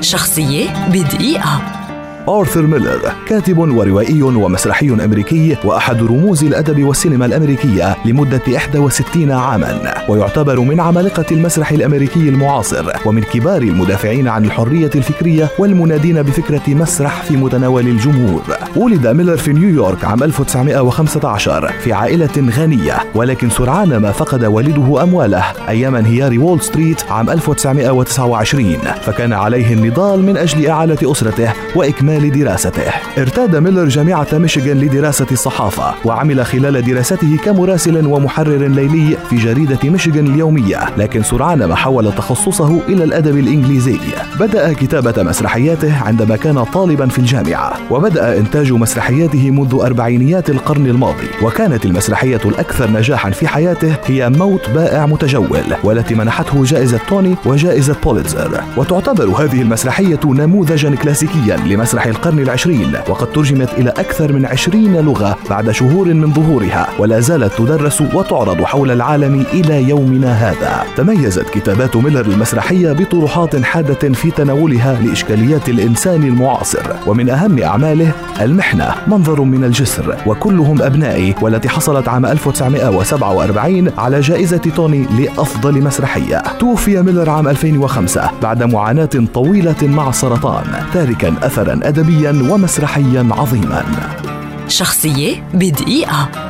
شخصية بدقيقة. آرثر ميلر كاتب وروائي ومسرحي أمريكي وأحد رموز الأدب والسينما الأمريكية لمدة 61 عاما ويعتبر من عمالقة المسرح الأمريكي المعاصر ومن كبار المدافعين عن الحرية الفكرية والمنادين بفكرة مسرح في متناول الجمهور. ولد ميلر في نيويورك عام 1915 في عائلة غنية ولكن سرعان ما فقد والده أمواله أيام انهيار وول ستريت عام 1929 فكان عليه النضال من أجل إعالة أسرته وإكمال لدراسته. ارتاد ميلر جامعة ميشيغان لدراسة الصحافة وعمل خلال دراسته كمراسل ومحرر ليلي في جريدة ميشيغان اليومية لكن سرعان ما حول تخصصه إلى الأدب الإنجليزي. بدأ كتابة مسرحياته عندما كان طالبا في الجامعة وبدأ إنتاج مسرحياته منذ أربعينيات القرن الماضي. وكانت المسرحية الأكثر نجاحا في حياته هي موت بائع متجول والتي منحته جائزة توني وجائزة بوليتزر. وتعتبر هذه المسرحية نموذجا كلاسيكيا لمسرح مسرح القرن العشرين وقد ترجمت إلى أكثر من عشرين لغة بعد شهور من ظهورها ولا زالت تدرس وتعرض حول العالم إلى يومنا هذا. تميزت كتابات ميلر المسرحية بطروحات حادة في تناولها لإشكاليات الإنسان المعاصر ومن أهم أعماله المحنة منظر من الجسر. وكلهم أبنائي والتي حصلت عام 1947 على جائزة توني لأفضل مسرحية. توفي ميلر عام 2005 بعد معاناة طويلة مع السرطان تاركا أثرا أدبيا ومسرحيا عظيما. شخصية بدقيقة.